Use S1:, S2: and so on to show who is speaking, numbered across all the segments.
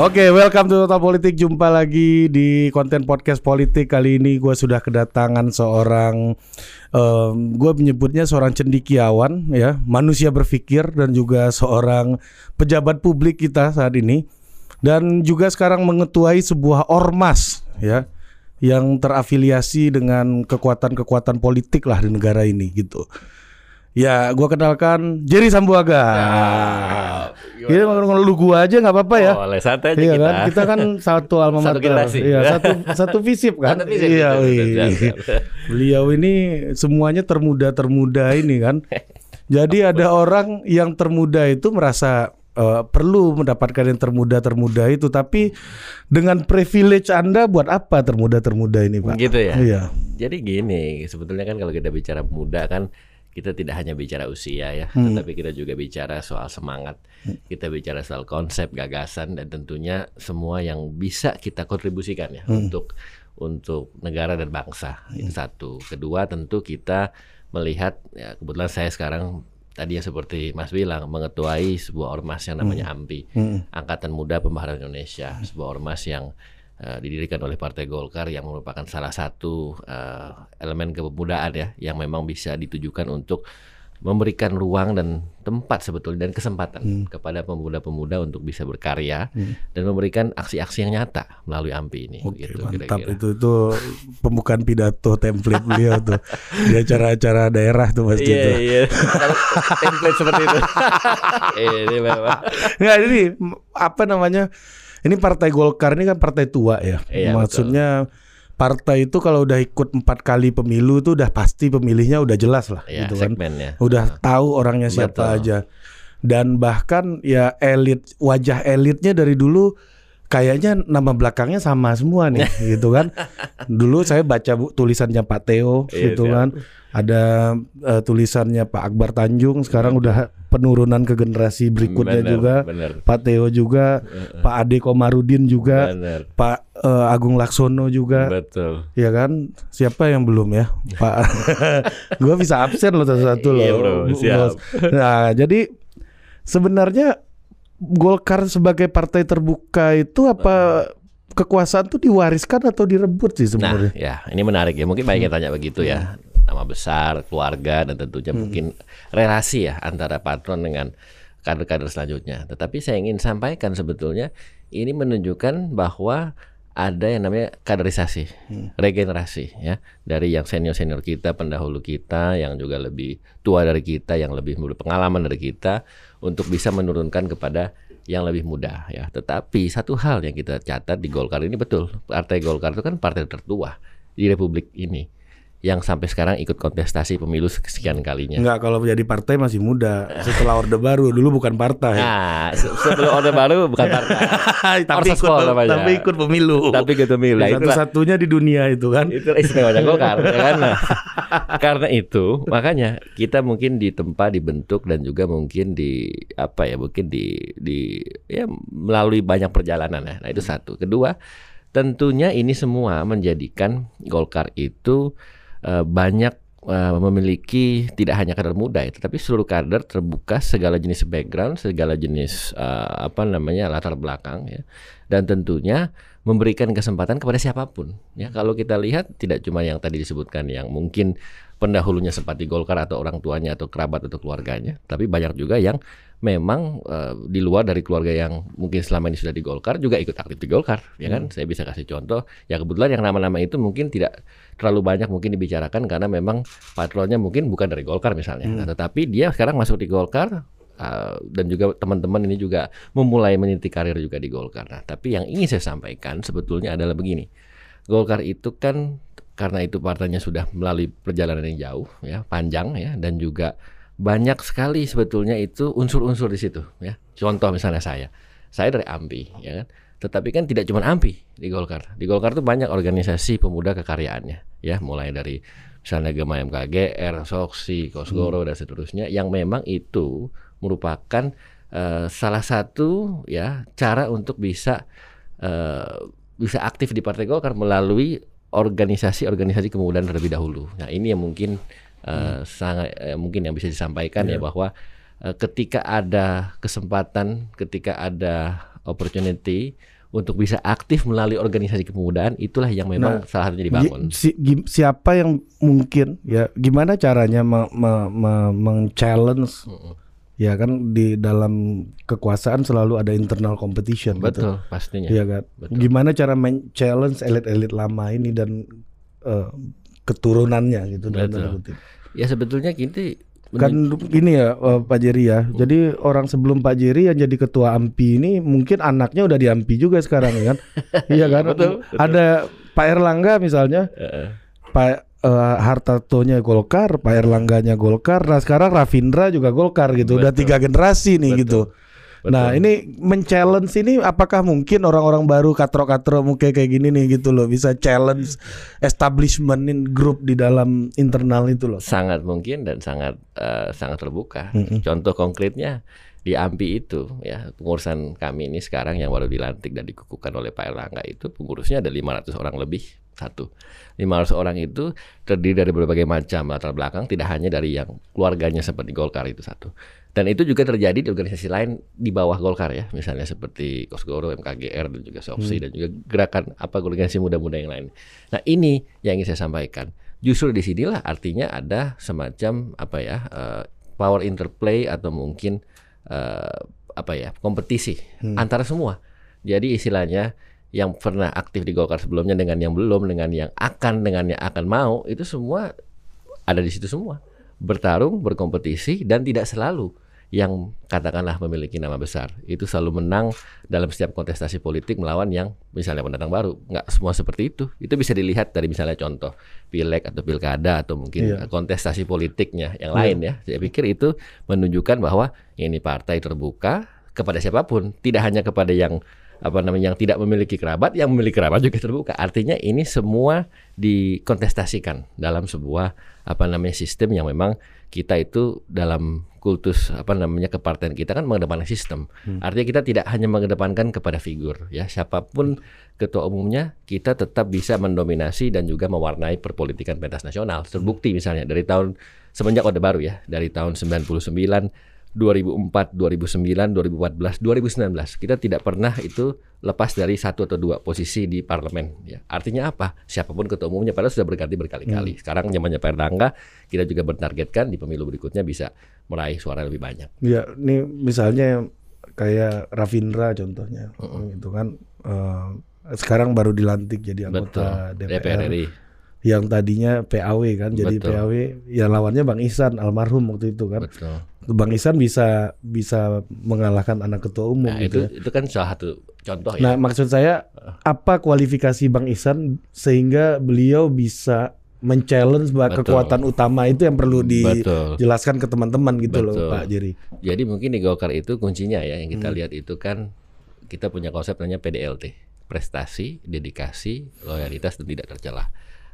S1: Oke, welcome to Total Politik. Jumpa lagi di konten podcast politik kali ini. Gue sudah kedatangan seorang, um, gue menyebutnya seorang cendikiawan, ya, manusia berpikir dan juga seorang pejabat publik kita saat ini, dan juga sekarang mengetuai sebuah ormas, ya, yang terafiliasi dengan kekuatan-kekuatan politik lah di negara ini, gitu. Ya, gua kenalkan Jerry Sambuaga. Ya, Ini lu gua aja nggak apa-apa ya.
S2: Boleh santai aja
S1: iya
S2: kita.
S1: kan? Kita kan satu alma
S2: Satu
S1: mater.
S2: generasi.
S1: Iya, satu satu visip kan?
S2: Satu visip,
S1: iya,
S2: siap.
S1: Beliau ini semuanya termuda-termuda ini kan. Jadi ada orang yang termuda itu merasa eh, perlu mendapatkan yang termuda-termuda itu, tapi dengan privilege Anda buat apa termuda-termuda ini, Pak?
S2: Gitu ya.
S1: Iya.
S2: Jadi gini, sebetulnya kan kalau kita bicara muda kan kita tidak hanya bicara usia ya,
S1: Hmm.
S2: tetapi kita juga bicara soal semangat. Kita bicara soal konsep, gagasan dan tentunya semua yang bisa kita kontribusikan ya
S1: Hmm.
S2: untuk untuk negara dan bangsa. Itu satu. Kedua tentu kita melihat ya kebetulan saya sekarang tadi ya seperti Mas bilang mengetuai sebuah ormas yang namanya AMPI.
S1: Hmm.
S2: Angkatan Muda Pembaharuan Indonesia, sebuah ormas yang eh, didirikan oleh Partai Golkar yang merupakan salah satu eh, elemen kepemudaan ya yang memang bisa ditujukan untuk memberikan ruang dan tempat sebetulnya dan kesempatan kepada pemuda-pemuda untuk bisa berkarya dan memberikan aksi-aksi yang nyata melalui AMPI ini
S1: Oke,
S2: gitu
S1: mantap
S2: kira-kira.
S1: itu itu pembukaan pidato template beliau tuh di acara-acara daerah tuh pasti
S2: Iya
S1: itu.
S2: iya. Template seperti itu. ini memang.
S1: Nggak ini apa namanya? Ini partai Golkar ini kan partai tua ya.
S2: Iya,
S1: Maksudnya partai itu kalau udah ikut empat kali pemilu itu udah pasti pemilihnya udah jelas lah
S2: Ya,
S1: gitu kan.
S2: segmennya.
S1: Udah tahu orangnya siapa
S2: Betul.
S1: aja. Dan bahkan ya elit wajah elitnya dari dulu kayaknya nama belakangnya sama semua nih gitu kan. Dulu saya baca bu, tulisannya Pak Teo
S2: Iya,
S1: gitu
S2: siap.
S1: kan. Ada eh, tulisannya Pak Akbar Tanjung sekarang udah penurunan ke generasi berikutnya
S2: Bener,
S1: juga.
S2: bener.
S1: Pak Teo juga, Pak Ade Komarudin juga,
S2: Bener.
S1: Pak eh, Agung Laksono juga.
S2: Betul.
S1: Ya kan, siapa yang belum ya, Pak? Gua bisa absen loh satu-satu loh.
S2: Iya, bro, siap.
S1: Nah, jadi sebenarnya Golkar sebagai partai terbuka itu apa kekuasaan tuh diwariskan atau direbut sih
S2: Nah,
S1: sebenarnya?
S2: ya ini menarik ya. Mungkin banyak yang tanya begitu ya. Nama besar, keluarga, dan tentunya mungkin relasi ya antara patron dengan kader-kader selanjutnya. Tetapi saya ingin sampaikan sebetulnya ini menunjukkan bahwa ada yang namanya kaderisasi, regenerasi ya. Dari yang senior-senior kita, pendahulu kita, yang juga lebih tua dari kita, yang lebih berpengalaman dari kita, untuk bisa menurunkan kepada yang lebih muda ya. Tetapi satu hal yang kita catat di Golkar ini betul, Partai Golkar itu kan partai tertua di Republik ini yang sampai sekarang ikut kontestasi pemilu sekian kalinya.
S1: Enggak, kalau jadi partai masih muda. Setelah Orde Baru dulu bukan partai.
S2: Nah, se- sebelum Orde Baru bukan partai.
S1: tapi ikut
S2: namanya.
S1: tapi ikut pemilu.
S2: Tapi gitu Mila itulah
S1: Satu-satunya di dunia itu kan.
S2: itu istimewanya Golkar ya kan? Nah, karena itu makanya kita mungkin ditempa dibentuk dan juga mungkin di apa ya mungkin di di ya melalui banyak perjalanan ya. Nah itu satu. Kedua tentunya ini semua menjadikan Golkar itu eh, banyak eh, memiliki tidak hanya kader muda ya, tetapi seluruh kader terbuka segala jenis background, segala jenis eh, apa namanya latar belakang ya, dan tentunya memberikan kesempatan kepada siapa pun ya. Kalau kita lihat tidak cuma yang tadi disebutkan yang mungkin pendahulunya sempat di Golkar atau orang tuanya atau kerabat atau keluarganya, tapi banyak juga yang memang eh, di luar dari keluarga yang mungkin selama ini sudah di Golkar juga ikut aktif di Golkar, ya kan? Saya bisa kasih contoh. Ya kebetulan yang nama-nama itu mungkin tidak terlalu banyak mungkin dibicarakan karena memang patronnya mungkin bukan dari Golkar misalnya. Nah, tetapi dia sekarang masuk di Golkar uh, dan juga teman-teman ini juga memulai meniti karir juga di Golkar. Nah, tapi yang ingin saya sampaikan sebetulnya adalah begini. Golkar itu kan karena itu partainya sudah melalui perjalanan yang jauh ya, panjang ya dan juga banyak sekali sebetulnya itu unsur-unsur di situ ya. Contoh misalnya saya. Saya dari AMPI ya kan. Tetapi kan tidak cuma AMPI di Golkar. Di Golkar itu banyak organisasi pemuda kekaryaannya ya, mulai dari misalnya Gema MKGR, Soksi, Kosgoro dan seterusnya yang memang itu merupakan eh, salah satu ya cara untuk bisa eh, bisa aktif di Partai Golkar melalui organisasi-organisasi kemudaan terlebih dahulu. Nah ini yang mungkin eh, sangat eh, mungkin yang bisa disampaikan ya bahwa eh, ketika ada kesempatan, ketika ada opportunity untuk bisa aktif melalui organisasi kepemudaan itulah yang memang
S1: Nah,
S2: salah satunya dibangun.
S1: Si- siapa yang mungkin ya gimana caranya me- me- me- meng-challenge
S2: Mm-mm.
S1: ya kan di dalam kekuasaan selalu ada internal competition gitu.
S2: Betul, pastinya.
S1: Iya kan.
S2: Betul.
S1: Gimana cara men-challenge elit-elit lama ini dan eh, keturunannya gitu
S2: Betul.
S1: kutip.
S2: Ya sebetulnya gini
S1: Kan gini ya eh, Pak Jerry ya.
S2: Hmm.
S1: Jadi orang sebelum Pak Jerry yang jadi ketua AMPI ini mungkin anaknya udah di AMPI juga sekarang ya kan. iya kan?
S2: Betul, betul.
S1: Ada Pak Erlangga misalnya,
S2: eh,
S1: Pak eh, Hartartonya Golkar, Pak Erlangganya Golkar. Nah, sekarang Rafindra juga Golkar gitu. Udah
S2: Betul.
S1: tiga generasi nih
S2: Betul.
S1: gitu. Nah, ini men-challenge ini apakah mungkin orang-orang baru katro-katro mungkin kayak gini nih gitu loh bisa challenge establishmentin grup di dalam internal itu loh.
S2: sangat mungkin dan sangat eh, sangat terbuka.
S1: Mm-mm.
S2: Contoh konkretnya di AMPI itu ya pengurusan kami ini sekarang yang baru dilantik dan dikukuhkan oleh Pak Erlangga itu pengurusnya ada 500 orang lebih satu 500 orang itu terdiri dari berbagai macam latar belakang tidak hanya dari yang keluarganya seperti Golkar itu satu dan itu juga terjadi di organisasi lain di bawah Golkar ya misalnya seperti Kosgoro, MKGR dan juga Sopsi dan juga gerakan apa organisasi muda-muda yang lain nah ini yang ingin saya sampaikan justru di sinilah artinya ada semacam apa ya eh, power interplay atau mungkin eh, apa ya kompetisi antara semua. Jadi istilahnya yang pernah aktif di Golkar sebelumnya dengan yang belum, dengan yang akan, dengan yang akan mau itu semua ada di situ semua. Bertarung, berkompetisi dan tidak selalu yang katakanlah memiliki nama besar. Itu selalu menang dalam setiap kontestasi politik melawan yang misalnya pendatang baru. Nggak semua seperti itu. Itu bisa dilihat dari misalnya contoh pileg atau pilkada atau mungkin
S1: Iya.
S2: kontestasi politiknya yang lain ya. Saya pikir itu menunjukkan bahwa ini partai terbuka kepada siapa pun. Tidak hanya kepada yang apa namanya yang tidak memiliki kerabat yang memiliki kerabat juga terbuka. Artinya ini semua dikontestasikan dalam sebuah apa namanya sistem yang memang kita itu dalam kultus apa namanya kepartian kita kan mengedepankan sistem. Artinya kita tidak hanya mengedepankan kepada figur ya. Siapa pun ketua umumnya kita tetap bisa mendominasi dan juga mewarnai perpolitikan pentas nasional. Terbukti misalnya dari tahun semenjak orde baru ya dari tahun 99 2004, 2009, 2014, 2019 kita tidak pernah itu lepas dari satu atau dua posisi di parlemen ya. Artinya apa? Siapa pun ketua umumnya padahal sudah berganti berkali-kali. Sekarang zamannya Pak Erlangga kita juga bertargetkan di pemilu berikutnya bisa meraih suara lebih banyak.
S1: Ya, ini misalnya kayak Rafindra contohnya, itu kan eh, sekarang baru dilantik jadi anggota
S2: Betul.
S1: DPR,
S2: DPR RI.
S1: Yang tadinya PAW kan, jadi
S2: Betul.
S1: PAW ya lawannya Bang Ihsan almarhum waktu itu kan.
S2: Betul.
S1: Bang Ihsan bisa bisa mengalahkan anak ketua umum
S2: Nah,
S1: gitu.
S2: itu
S1: ya.
S2: itu kan salah satu contoh ya.
S1: Nah, maksud saya apa kualifikasi Bang Ihsan sehingga beliau bisa men-challenge bahwa
S2: Betul.
S1: kekuatan utama itu yang perlu
S2: Betul.
S1: dijelaskan ke teman-teman gitu loh
S2: Betul.
S1: Pak Jerry.
S2: Jadi mungkin di Golkar itu kuncinya ya yang
S1: Hmm.
S2: kita lihat itu kan kita punya konsep namanya PDLT, prestasi, dedikasi, loyalitas dan tidak tercelah.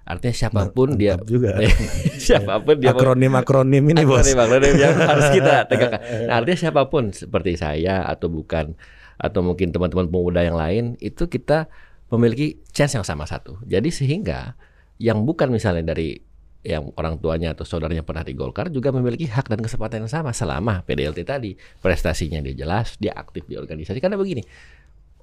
S2: Artinya siapa pun dia
S1: Mantap juga.
S2: siapa pun dia mau-
S1: Akronim-akronim ini bos.
S2: Akronim, akronim yang harus kita tegakkan. Nah, artinya siapa pun seperti saya atau bukan atau mungkin teman-teman pemuda yang lain itu kita memiliki chance yang sama satu. Jadi sehingga yang bukan misalnya dari yang orang tuanya atau saudaranya pernah di Golkar juga memiliki hak dan kesempatan yang sama selama PDLT tadi prestasinya dia jelas, dia aktif di organisasi karena begini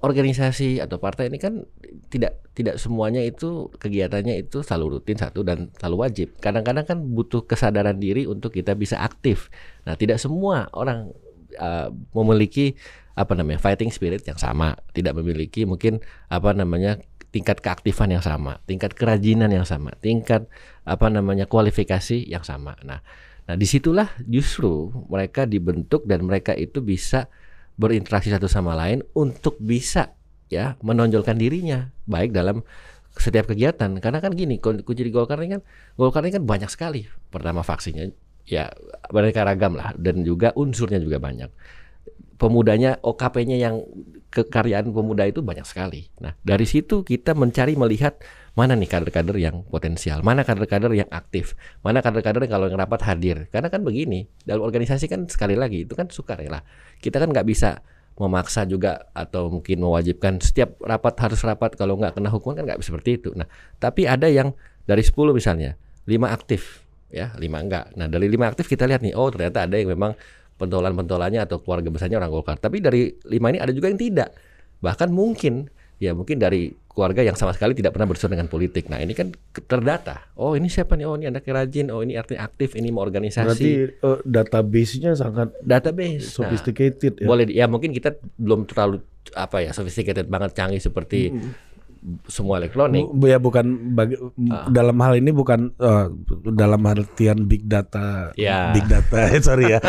S2: organisasi atau partai ini kan tidak tidak semuanya itu kegiatannya itu selalu rutin satu dan selalu wajib. Kadang-kadang kan butuh kesadaran diri untuk kita bisa aktif. Nah, tidak semua orang uh, memiliki apa namanya fighting spirit yang sama, tidak memiliki mungkin apa namanya tingkat keaktifan yang sama, tingkat kerajinan yang sama, tingkat apa namanya kualifikasi yang sama. Nah, nah di situlah justru mereka dibentuk dan mereka itu bisa berinteraksi satu sama lain untuk bisa ya menonjolkan dirinya baik dalam setiap kegiatan. Karena kan gini kun- kunci di Golkar ini kan Golkar ini kan banyak sekali. Pertama faksinya ya beraneka ragam lah dan juga unsurnya juga banyak. Pemudanya OKP-nya yang kekaryaan pemuda itu banyak sekali. Nah, dari situ kita mencari melihat mana nih kader-kader yang potensial, mana kader-kader yang aktif, mana kader-kader yang kalau yang rapat hadir. Karena kan begini, dalam organisasi kan sekali lagi itu kan sukarela. Kita kan nggak bisa memaksa juga atau mungkin mewajibkan setiap rapat harus rapat kalau nggak kena hukuman kan nggak bisa seperti itu. Nah, tapi ada yang dari 10 misalnya, 5 aktif ya, 5 enggak. Nah, dari 5 aktif kita lihat nih, oh ternyata ada yang memang pentolan-pentolannya atau keluarga besarnya orang Golkar. Tapi dari lima ini ada juga yang tidak. Bahkan mungkin ya mungkin dari keluarga yang sama sekali tidak pernah berurusan dengan politik. Nah ini kan terdata. Oh ini siapa nih? Oh ini anaknya rajin. Oh ini artinya aktif. Ini mau organisasi.
S1: Berarti uh, database-nya sangat
S2: database
S1: sophisticated
S2: nah, ya. Boleh ya mungkin kita belum terlalu apa ya sophisticated banget canggih seperti hmm semua elektronik.
S1: Ya bukan bagi, uh. dalam hal ini bukan uh, dalam artian big data,
S2: yeah.
S1: big data, sorry ya,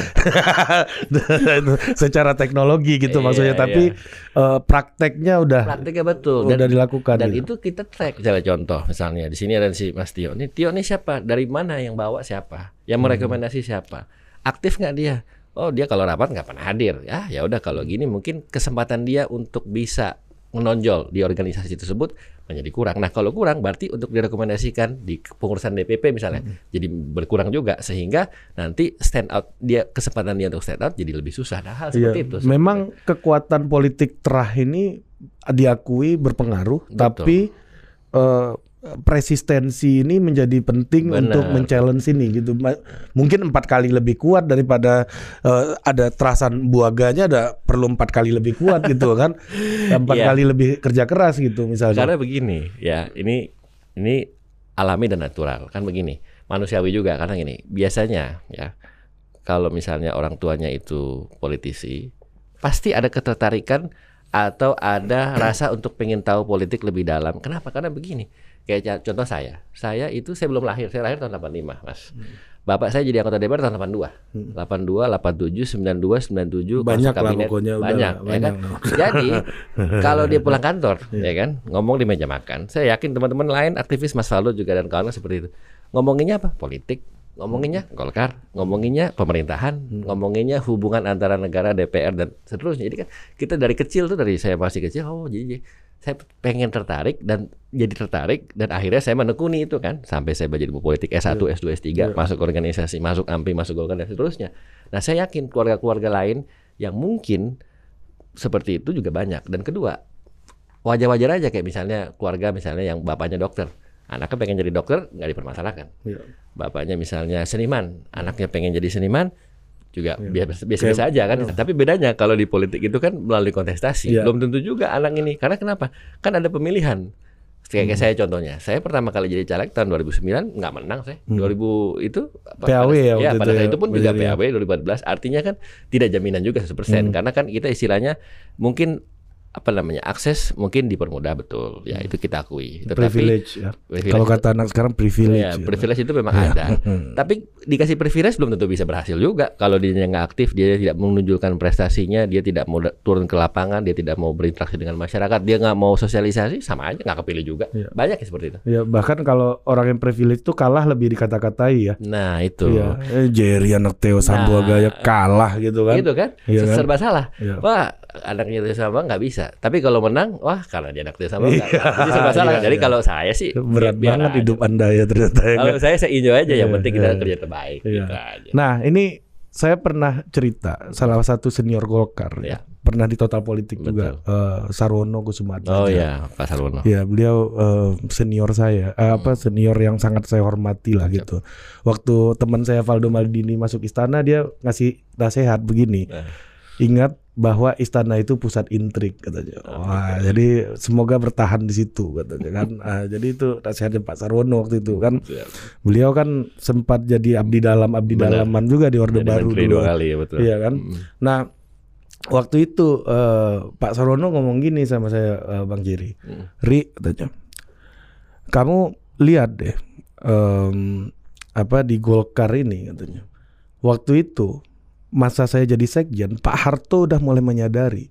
S1: secara teknologi gitu yeah, maksudnya. Tapi yeah. uh, prakteknya udah,
S2: prakteknya betul,
S1: udah dan, dilakukan.
S2: Dan gitu. itu kita track, misalnya contoh, misalnya di sini ada si Mas Tio. Ini Tio ini siapa? Dari mana yang bawa siapa? Yang hmm. merekomendasi hmm. siapa? Aktif nggak dia? Oh dia kalau rapat nggak pernah hadir. Ya ya udah kalau gini mungkin kesempatan dia untuk bisa menonjol di organisasi tersebut menjadi kurang. Nah, kalau kurang berarti untuk direkomendasikan di pengurusan DPP misalnya hmm. jadi berkurang juga sehingga nanti stand out dia kesempatan dia untuk stand out jadi lebih susah. Nah, hal seperti
S1: ya,
S2: itu.
S1: Memang kekuatan politik terah ini diakui berpengaruh, Betul. tapi uh, persistensi ini menjadi penting Benar. untuk men-challenge ini gitu. Mungkin empat kali lebih kuat daripada uh, ada terasan buaganya ada perlu empat kali lebih kuat gitu kan. Empat yeah. kali lebih kerja keras gitu misalnya.
S2: Karena begini ya, ini ini alami dan natural kan begini. Manusiawi juga karena gini, biasanya ya kalau misalnya orang tuanya itu politisi, pasti ada ketertarikan atau ada rasa untuk pengen tahu politik lebih dalam. Kenapa? Karena begini Kayak contoh saya, saya itu saya belum lahir, saya lahir tahun 85, Mas. Hmm. Bapak saya jadi anggota DPR tahun 82. Hmm. 82, 87, 92, 97
S1: banyak kabinet. Lah pokoknya
S2: banyak,
S1: udah,
S2: ya kan? Jadi kalau dia pulang kantor, ya kan, ngomong di meja makan, saya yakin teman-teman lain aktivis Mas Faldo juga dan kawan seperti itu. Ngomonginnya apa? Politik, ngomonginnya Golkar, ngomonginnya pemerintahan, hmm. ngomonginnya hubungan antara negara, DPR dan seterusnya. Jadi kan kita dari kecil tuh dari saya masih kecil, oh jadi saya pengen tertarik dan jadi tertarik dan akhirnya saya menekuni itu kan sampai saya belajar ilmu politik S1, yeah. S2, S3, yeah. masuk organisasi, masuk AMPI, masuk Golkar dan seterusnya. Nah, saya yakin keluarga-keluarga lain yang mungkin seperti itu juga banyak. Dan kedua, wajar-wajar aja kayak misalnya keluarga misalnya yang bapaknya dokter, anaknya pengen jadi dokter nggak dipermasalahkan. Yeah. Bapaknya misalnya seniman, anaknya pengen jadi seniman juga ya. biasa-biasa aja kan. Ya. Tapi bedanya kalau di politik itu kan melalui kontestasi. Ya. Belum tentu juga anak ini. Karena kenapa? Kan ada pemilihan. Kayak hmm. saya contohnya, saya pertama kali jadi caleg tahun 2009 nggak menang saya. Hmm. 2000 itu
S1: PAW ya,
S2: ya pada saat itu, ya, pun juga PAW 2014. Artinya kan tidak jaminan juga 100% hmm. karena kan kita istilahnya mungkin apa namanya akses mungkin dipermudah betul ya itu kita akui
S1: tetapi privilege ya. privilege, kalau kata anak sekarang privilege
S2: ya, ya. privilege itu memang ya. ada tapi dikasih privilege belum tentu bisa berhasil juga kalau dia nggak aktif dia tidak menunjukkan prestasinya dia tidak mau turun ke lapangan dia tidak mau berinteraksi dengan masyarakat dia nggak mau sosialisasi sama aja nggak kepilih juga ya. banyak ya seperti itu
S1: ya bahkan kalau orang yang privilege itu kalah lebih dikata-katai ya
S2: nah itu ya.
S1: eh, Jerry anak Theo Sambuaga nah, kalah gitu kan
S2: gitu kan ya, serba kan? salah ya. wah anaknya Theo sama nggak bisa tapi kalau menang, wah karena dia anak sama enggak. Iya, Jadi serba salah. Iya, Jadi iya. kalau saya sih
S1: berat ya, banget hidup Anda ya ternyata. Ya,
S2: kalau saya saya enjoy aja, yang penting kita kerja terbaik gitu aja.
S1: Nah, ini saya pernah cerita salah satu senior Golkar ya. Pernah di total politik Betul. juga uh, Sarwono Kusuma
S2: Oh iya, Pak Sarwono.
S1: Ya, beliau uh, senior saya, uh, apa senior yang sangat saya hormati lah Betul. gitu. Waktu teman saya Valdo Maldini masuk istana dia ngasih nasihat begini. Eh. Ingat bahwa istana itu pusat intrik katanya. Wah, okay. jadi semoga bertahan di situ katanya kan. Nah, jadi itu nasihatnya Pak Sarwono waktu itu kan. Beliau kan sempat jadi abdi dalam abdi Benar. dalaman juga di Orde jadi Baru dulu.
S2: Dua kali ya betul.
S1: Iya kan. Hmm. Nah, waktu itu uh, Pak Sarwono ngomong gini sama saya uh, Bang Jiri. Hmm. Ri katanya. Kamu lihat deh um, apa di Golkar ini katanya. Waktu itu masa saya jadi sekjen, Pak Harto udah mulai menyadari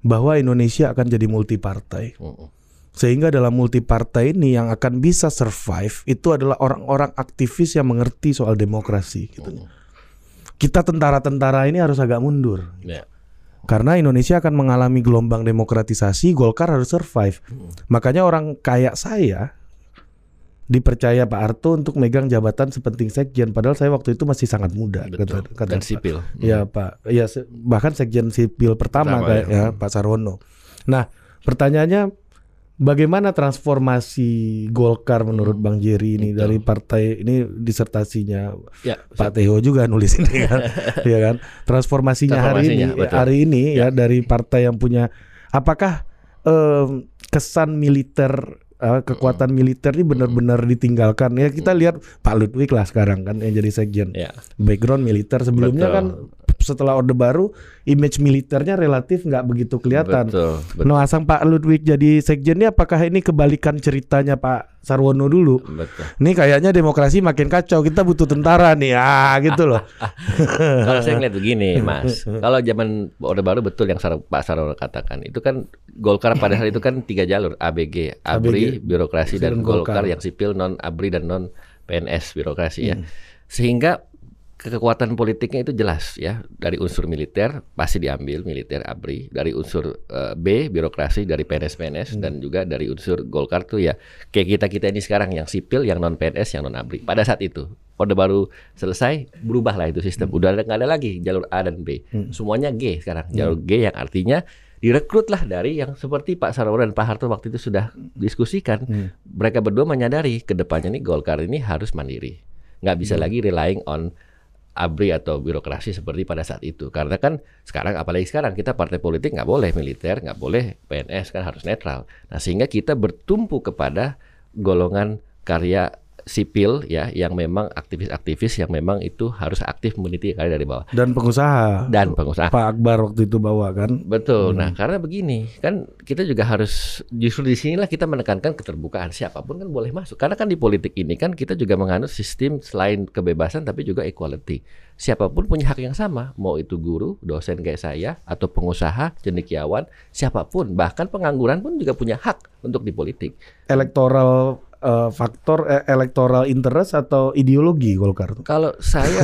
S1: bahwa Indonesia akan jadi multi partai. Hmm. Sehingga dalam multi partai ini yang akan bisa survive itu adalah orang-orang aktivis yang mengerti soal demokrasi gitu. Kita tentara-tentara ini harus agak mundur. Yeah. Karena Indonesia akan mengalami gelombang demokratisasi, Golkar harus survive. Makanya orang kayak saya dipercaya Pak Arto untuk megang jabatan sepenting sekjen padahal saya waktu itu masih sangat muda
S2: Betul. kata, kata Dan sipil.
S1: Ya Pak, ya bahkan sekjen sipil pertama, pertama kayak ya. ya Pak Sarwono. Nah, pertanyaannya bagaimana transformasi Golkar menurut hmm. Bang Jerry ini Betul. dari partai ini disertasinya ya, Pak Teo juga nulis ini kan. ya kan? Transformasinya, Transformasinya hari ini betul. hari ini ya. ya dari partai yang punya apakah em, kesan militer eh, kekuatan militer ini benar-benar ditinggalkan. Ya kita lihat Pak Ludwig lah sekarang kan yang jadi sekjen.
S2: Ya.
S1: background militer sebelumnya
S2: Betul.
S1: kan setelah orde baru image militernya relatif nggak begitu kelihatan
S2: Betul. betul.
S1: Nah, asang Pak Ludwig jadi sekjen ini apakah ini kebalikan ceritanya Pak Sarwono dulu?
S2: Betul.
S1: Ini kayaknya demokrasi makin kacau. Kita butuh tentara nih. Ah, gitu loh.
S2: Kalau saya ngeliat begini, Mas. Kalau zaman Orde Baru betul yang Sar- Pak Sarono katakan. Itu kan Golkar pada saat itu kan tiga jalur, ABG, ABRI, birokrasi dan
S1: Golkar.
S2: Golkar yang sipil non ABRI dan non PNS birokrasi ya. Sehingga kekuatan politiknya itu jelas ya. Dari unsur militer pasti diambil militer ABRI. Dari unsur eh, B birokrasi dari PNS PNS dan juga dari unsur Golkar tuh ya. Kayak kita kita ini sekarang yang sipil yang non PNS yang non ABRI. Pada saat itu Orde baru selesai berubahlah itu sistem. Udah ada- nggak ada lagi jalur A dan B. Semuanya G sekarang. Jalur G yang artinya direkrutlah dari yang seperti Pak Sarwono dan Pak Harto waktu itu sudah diskusikan. Mereka berdua menyadari ke depannya nih Golkar ini harus mandiri. Nggak bisa lagi relying on ABRI atau birokrasi seperti pada saat itu. Karena kan sekarang apalagi sekarang kita partai politik nggak boleh militer, nggak boleh PNS kan harus netral. Nah sehingga kita bertumpu kepada golongan karya sipil ya yang memang aktivis-aktivis yang memang itu harus aktif meneliti karya dari bawah
S1: Dan pengusaha.
S2: dan pengusaha.
S1: Pak Akbar waktu itu bawa kan.
S2: Betul. Nah, karena begini, kan kita juga harus justru di sinilah kita menekankan keterbukaan siapa pun kan boleh masuk. Karena kan di politik ini kan kita juga menganut sistem selain kebebasan tapi juga equality. Siapa pun punya hak yang sama, mau itu guru, dosen kayak saya atau pengusaha, cendekiawan, siapa pun, bahkan pengangguran pun juga punya hak untuk di politik.
S1: Elektoral eh, faktor eh, electoral interest atau ideologi Golkar.
S2: Kalau saya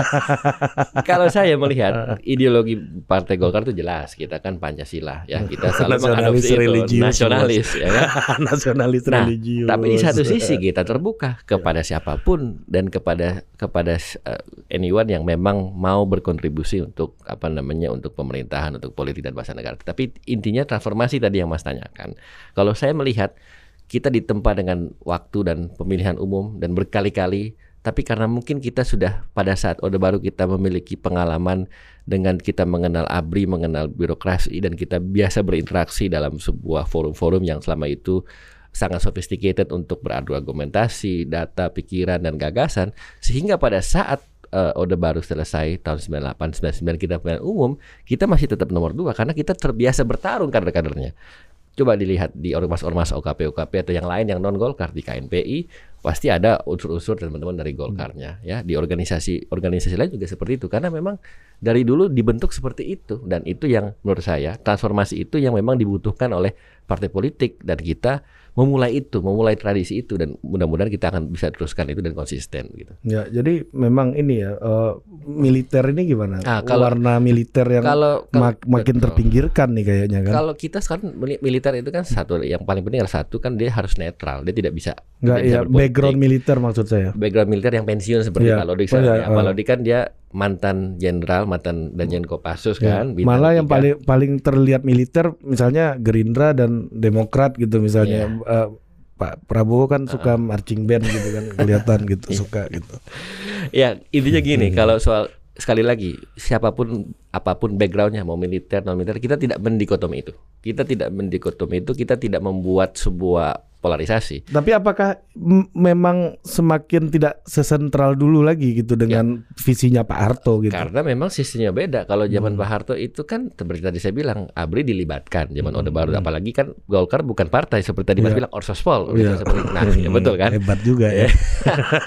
S2: kalau saya melihat ideologi Partai Golkar itu jelas, kita kan Pancasila ya, kita selalu
S1: Nasionalis
S2: mengadopsi itu,
S1: religius,
S2: nasionalis ya kan.
S1: Nasionalis
S2: Nah,
S1: religius.
S2: Tapi di satu sisi kita terbuka kepada siapa pun dan kepada kepada uh, anyone yang memang mau berkontribusi untuk apa namanya untuk pemerintahan, untuk politik dan bahasa negara. Tapi intinya transformasi tadi yang Mas tanyakan. Kalau saya melihat kita ditempa dengan waktu dan pemilihan umum dan berkali-kali tapi karena mungkin kita sudah pada saat Orde Baru kita memiliki pengalaman dengan kita mengenal ABRI, mengenal birokrasi dan kita biasa berinteraksi dalam sebuah forum-forum yang selama itu sangat sophisticated untuk beradu argumentasi, data, pikiran dan gagasan sehingga pada saat eh, Orde Baru selesai tahun 98 99 kita pemilihan umum, kita masih tetap nomor dua karena kita terbiasa bertarung kader-kadernya. Coba dilihat di ormas-ormas OKP OKP atau yang lain yang non Golkar di KNPI pasti ada unsur-unsur teman-teman dari Golkarnya ya. Di organisasi organisasi lain juga seperti itu. Karena memang dari dulu dibentuk seperti itu. Dan itu yang menurut saya transformasi itu yang memang dibutuhkan oleh partai politik. Dan kita memulai itu memulai tradisi itu dan mudah-mudahan kita akan bisa teruskan itu dan konsisten gitu.
S1: Ya, jadi memang ini ya eh, militer ini gimana?
S2: Ah, kalau-
S1: Warna militer yang
S2: Kalau
S1: mak- makin
S2: betul.
S1: terpinggirkan nih kayaknya kan.
S2: Kalau kita sekarang mili- militer itu kan satu yang paling penting adalah satu kan dia harus netral, dia tidak bisa
S1: Enggak ya background militer maksud saya.
S2: background militer yang pensiun seperti
S1: Iya.
S2: Pak Lodi
S1: Oh, iya,
S2: ya. Pak
S1: oh.
S2: Lodi kan dia mantan jenderal, mantan Danjen Kopassus
S1: Ya,
S2: kan. bintang
S1: Malah yang
S2: tiga.
S1: paling paling terlihat militer misalnya Gerindra dan Demokrat gitu misalnya
S2: Iya.
S1: Eh, Pak Prabowo kan suka marching band gitu kan kelihatan gitu
S2: Iya.
S1: suka gitu.
S2: ya intinya gini,
S1: Hmm.
S2: kalau soal sekali lagi siapa pun apa pun backgroundnya mau militer non militer kita tidak mendikotomi itu. Kita tidak mendikotomi itu, kita tidak membuat sebuah polarisasi.
S1: Tapi apakah memang semakin tidak sesentral dulu lagi gitu dengan visinya Pak Harto gitu?
S2: Ya. Karena memang sistemnya beda. Kalau zaman
S1: Hmm.
S2: Pak Harto itu kan seperti tadi saya bilang, ABRI dilibatkan zaman Orde
S1: Hmm.
S2: Baru. Apalagi kan Golkar bukan partai seperti tadi Mas
S1: Iya.
S2: bilang Orsospol.
S1: Iya.
S2: seperti, nah, ya betul kan?
S1: Hebat juga ya.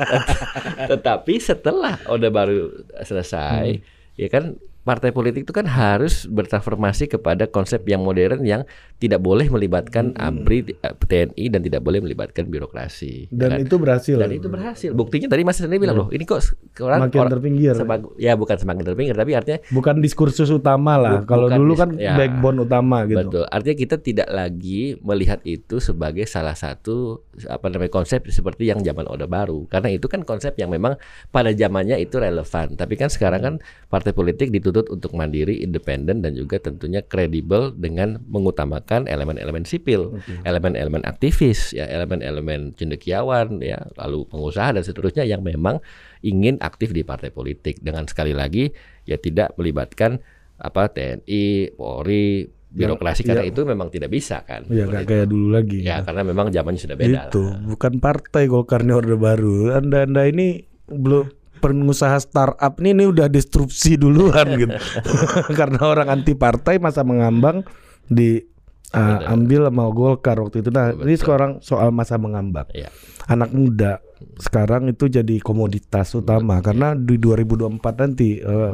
S2: Tetapi setelah Orde Baru selesai, ya kan partai politik itu kan harus bertransformasi kepada konsep yang modern yang tidak boleh melibatkan ABRI, eh, TNI dan tidak boleh melibatkan birokrasi. ya
S1: Dan
S2: kan?
S1: itu berhasil.
S2: dan itu berhasil. Buktinya tadi Mas sendiri bilang loh, ini kok orang
S1: Makin terpinggir.
S2: semag- ya bukan semakin terpinggir, tapi artinya
S1: Bukan diskursus utama lah.
S2: Bu-
S1: Kalau dulu kan
S2: ya.
S1: backbone utama gitu.
S2: Betul. Artinya kita tidak lagi melihat itu sebagai salah satu apa namanya konsep seperti yang zaman Orde Baru. Karena itu kan konsep yang memang pada zamannya itu relevan. Tapi kan sekarang kan partai politik dituntut untuk mandiri, independen dan juga tentunya kredibel dengan mengutamakan elemen-elemen sipil, elemen-elemen aktivis, ya elemen-elemen cendekiawan, ya lalu pengusaha dan seterusnya yang memang ingin aktif di partai politik dengan sekali lagi ya tidak melibatkan apa TNI, Polri, birokrasi
S1: Yang-
S2: karena
S1: iya.
S2: itu memang tidak bisa kan.
S1: Ya nggak kayak dulu lagi.
S2: Ya karena memang zamannya sudah beda.
S1: itu
S2: lah.
S1: bukan partai Golkar ini orde baru. Anda anda ini belum pengusaha startup ini, ini udah disrupsi duluan gitu. Karena orang anti partai masa mengambang di uh, ambil sama Golkar waktu itu. Nah, ini sekarang soal masa mengambang.
S2: Iya.
S1: Anak muda sekarang itu jadi komoditas utama karena di 2024 nanti eh,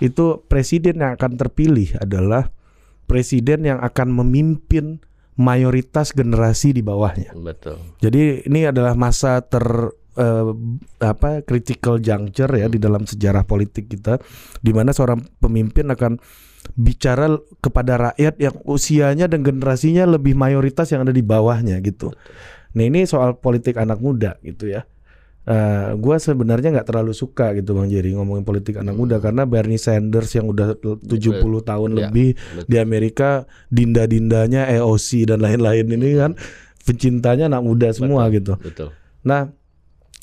S1: itu presiden yang akan terpilih adalah presiden yang akan memimpin mayoritas generasi di bawahnya.
S2: Betul.
S1: Jadi ini adalah masa ter eh, apa critical juncture ya di dalam sejarah politik kita di mana seorang pemimpin akan bicara kepada rakyat yang usianya dan generasinya lebih mayoritas yang ada di bawahnya gitu. Nah ini soal politik anak muda gitu ya. Eh gua sebenarnya nggak terlalu suka gitu Bang Jerry ngomongin politik anak muda karena Bernie Sanders yang udah 70 tahun
S2: Ya,
S1: lebih
S2: betul.
S1: di Amerika dinda-dindanya EOC dan lain-lain ini kan pencintanya anak muda semua gitu.
S2: Betul.
S1: Nah,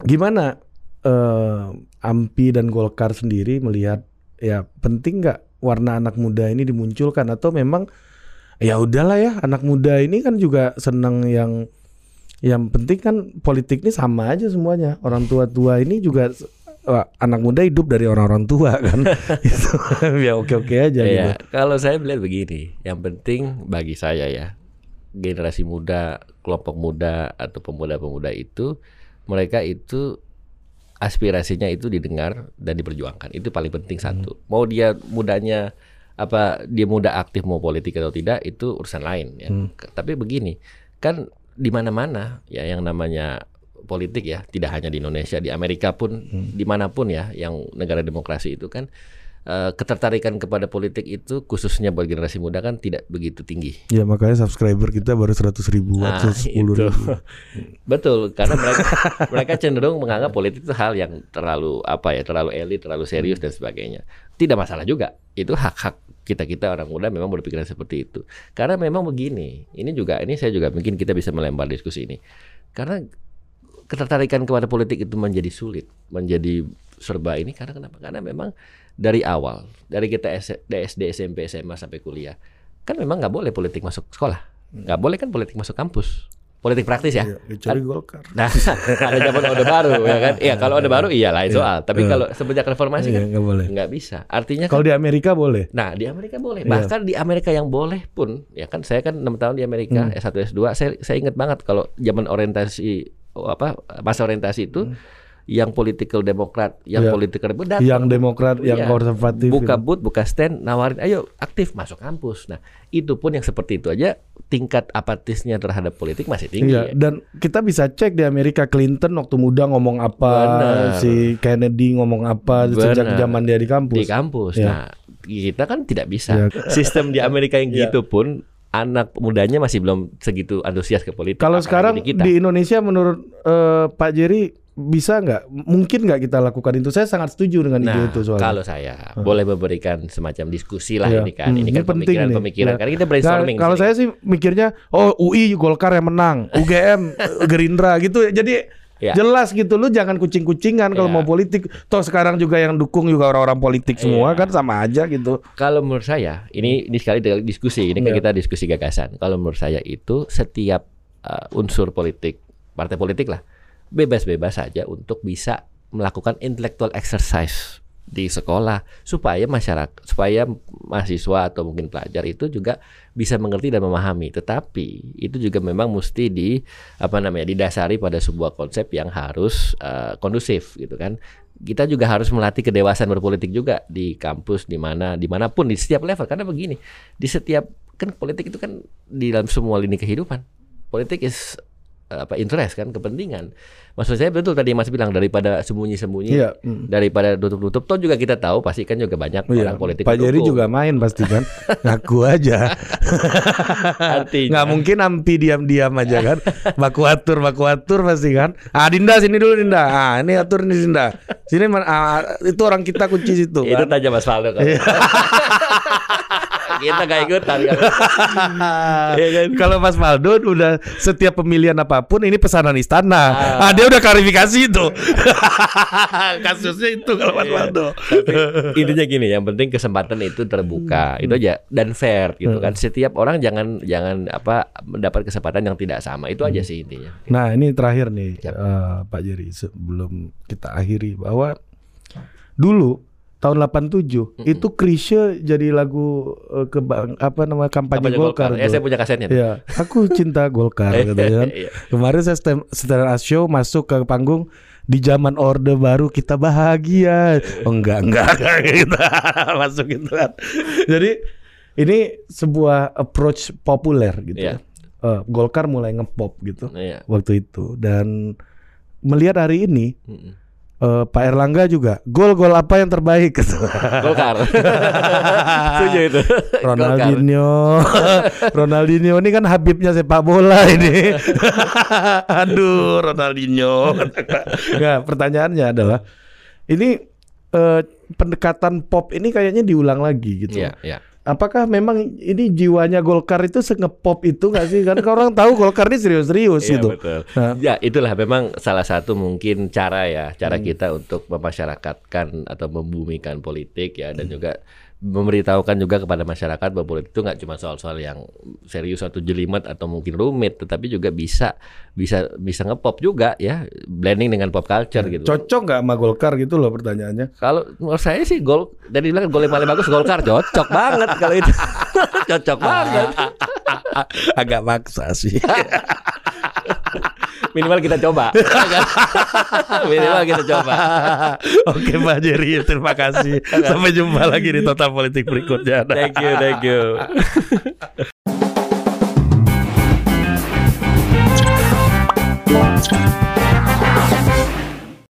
S1: gimana eh, AMPI dan Golkar sendiri melihat ya penting nggak warna anak muda ini dimunculkan? Atau memang ya udahlah ya anak muda ini kan juga senang yang yang penting kan politik ini sama aja semuanya. Orang tua-tua ini juga wah, anak muda hidup dari orang-orang tua kan. Itu ya oke-oke aja gitu.
S2: Iya, kalau saya melihat begini, yang penting bagi saya ya, generasi muda, kelompok muda atau pemuda-pemuda itu mereka itu aspirasinya itu didengar dan diperjuangkan. Itu paling penting satu. Mau dia mudanya apa dia muda aktif mau politik atau tidak itu urusan lain ya. K- Tapi begini, kan di mana-mana ya yang namanya politik ya, tidak hanya di Indonesia, di Amerika pun di mana pun ya yang negara demokrasi itu kan eh, ketertarikan kepada politik itu khususnya buat generasi muda kan tidak begitu tinggi.
S1: Ya makanya subscriber kita baru 100 ribu
S2: Nah,
S1: atau 10 ribu.
S2: Betul, karena mereka mereka cenderung menganggap politik itu hal yang terlalu apa ya, terlalu elit, terlalu serius dan sebagainya. Tidak masalah juga. Itu hak-hak kita-kita orang muda memang berpikiran seperti itu. Karena memang begini, ini juga ini saya juga mungkin kita bisa melempar diskusi ini. Karena ketertarikan kepada politik itu menjadi sulit, menjadi serba ini karena kenapa? Karena memang dari awal, dari kita SD, SMP, SMA sampai kuliah, kan memang nggak boleh politik masuk sekolah, nggak boleh kan politik masuk kampus, politik praktis ya.
S1: Ya, kecuali Golkar.
S2: Nah, ada zaman orde baru ya kan? Iya, kalau orde baru iya lain soal. Tapi kalau semenjak reformasi
S1: Iya,
S2: kan
S1: nggak boleh.
S2: nggak bisa. Artinya kan
S1: Kalau di Amerika boleh.
S2: Nah, di Amerika boleh.
S1: Iya.
S2: Bahkan di Amerika yang boleh pun, ya kan saya kan enam tahun di Amerika,
S1: Hmm.
S2: S1 S2, saya saya ingat banget kalau zaman orientasi apa masa orientasi itu yang political demokrat, yang
S1: Iya.
S2: political datang.
S1: Yang Demokrat, yang
S2: Iya.
S1: konservatif.
S2: buka
S1: gitu.
S2: booth, buka stand, nawarin, ayo aktif masuk kampus. Nah, itu pun yang seperti itu aja tingkat apatisnya terhadap politik masih tinggi.
S1: Iya,
S2: ya.
S1: dan kita bisa cek di Amerika Clinton waktu muda ngomong apa,
S2: Benar.
S1: si Kennedy ngomong apa sejak
S2: Benar.
S1: zaman dia di kampus.
S2: di kampus.
S1: Iya.
S2: Nah, kita kan tidak bisa.
S1: Iya.
S2: Sistem di Amerika yang
S1: Iya.
S2: gitu pun anak mudanya masih belum segitu antusias ke politik.
S1: Kalau sekarang
S2: di kita.
S1: di Indonesia menurut eh, Pak Jerry bisa nggak? Mungkin nggak kita lakukan itu? Saya sangat setuju dengan ide
S2: Nah,
S1: itu soalnya.
S2: kalau saya boleh memberikan semacam diskusi lah
S1: Iya.
S2: ini kan.
S1: Hmm,
S2: ini
S1: ini
S2: kan pemikiran-pemikiran.
S1: Iya.
S2: Karena kita
S1: Nah,
S2: brainstorming.
S1: kalau
S2: sini.
S1: saya sih mikirnya, oh UI Golkar yang menang, UGM Gerindra gitu. Jadi
S2: Ya.
S1: jelas gitu lu jangan kucing-kucingan kalau
S2: Ya.
S1: mau politik. Toh sekarang juga yang dukung juga orang-orang politik semua
S2: Iya.
S1: kan sama aja gitu.
S2: Kalau menurut saya, ini ini sekali diskusi, ini kan
S1: Iya.
S2: kita diskusi gagasan. Kalau menurut saya itu setiap uh, unsur politik, partai politik lah, bebas-bebas saja untuk bisa melakukan intellectual exercise di sekolah supaya masyarakat, supaya mahasiswa atau mungkin pelajar itu juga bisa mengerti dan memahami. Tetapi itu juga memang mesti di apa namanya didasari pada sebuah konsep yang harus uh, kondusif gitu kan. Kita juga harus melatih kedewasaan berpolitik juga di kampus di mana di mana pun di setiap level. Karena begini di setiap kan politik itu kan di dalam semua lini kehidupan. Politik is apa interest kan kepentingan maksud saya betul tadi Mas bilang daripada sembunyi-sembunyi
S1: Iya. mm.
S2: daripada tutup-tutup toh juga kita tahu pasti kan juga banyak
S1: Iya.
S2: orang politik
S1: Pak Jerry juga main pasti kan. Ngaku aja.
S2: Artinya-
S1: Nggak mungkin ampi diam-diam aja kan. Baku atur, baku atur pasti kan. Ah Dinda sini dulu Dinda. Ah ini atur nih Dinda. Sini man- ah, itu orang kita kunci situ
S2: itu
S1: kan.
S2: aja Mas Faldo kan. kita gak ikutan kan.
S1: Iya kan? Kalau Mas Faldo udah setiap pemilihan apa pun ini pesanan istana. Ah, dia udah klarifikasi itu. Kasusnya itu kalau Mas Faldo.
S2: Tapi intinya gini, yang penting kesempatan itu terbuka. Itu aja dan fair gitu kan. Setiap orang jangan jangan apa mendapat kesempatan yang tidak sama. Itu aja sih intinya.
S1: Nah ini terakhir nih eh, Pak Jerry sebelum kita akhiri bahwa dulu tahun 87 itu Krisye jadi lagu eh, ke apa nama kampanye,
S2: Kampanye
S1: Golkar.
S2: Ya saya punya kasetnya.
S1: Iya, aku cinta Golkar katanya kan.
S2: Iya.
S1: Kemarin saya setel, setel show masuk ke panggung di zaman Orde Baru kita bahagia. Oh enggak enggak enggak gitu. masuk gitu kan. Jadi ini sebuah approach populer gitu.
S2: Iya.
S1: ya. Eh, Golkar mulai ngepop gitu
S2: Iya.
S1: waktu itu dan melihat hari ini
S2: Mm-mm.
S1: Eh, Pak Erlangga juga gol-gol apa yang terbaik gitu.
S2: Golkar. Setuju itu.
S1: Ronaldinho, Ronaldinho ini kan Habibnya sepak bola ini. Aduh, Ronaldinho. Nah, pertanyaannya adalah ini eh, pendekatan pop ini kayaknya diulang lagi gitu.
S2: Iya, iya.
S1: Apakah memang ini jiwanya Golkar itu sengepop itu nggak sih? Kan orang tahu Golkar ini serius-serius
S2: Iya,
S1: gitu.
S2: betul.
S1: Nah.
S2: Ya, itulah memang salah satu mungkin cara ya, cara
S1: Hmm.
S2: kita untuk memasyarakatkan atau membumikan politik ya dan juga memberitahukan juga kepada masyarakat bahwa politik itu nggak cuma soal-soal yang serius atau jelimet atau mungkin rumit, tetapi juga bisa bisa bisa ngepop juga ya, blending dengan pop culture gitu.
S1: Cocok nggak sama Golkar gitu loh pertanyaannya?
S2: Kalau menurut saya sih gol dari bilang gol yang paling bagus Golkar cocok banget kalau itu. cocok banget.
S1: Agak maksa sih.
S2: Minimal kita coba. Minimal kita coba.
S1: Oke mbak Jerry, terima kasih. Sampai jumpa lagi di Total Politik berikutnya.
S2: thank you, thank you.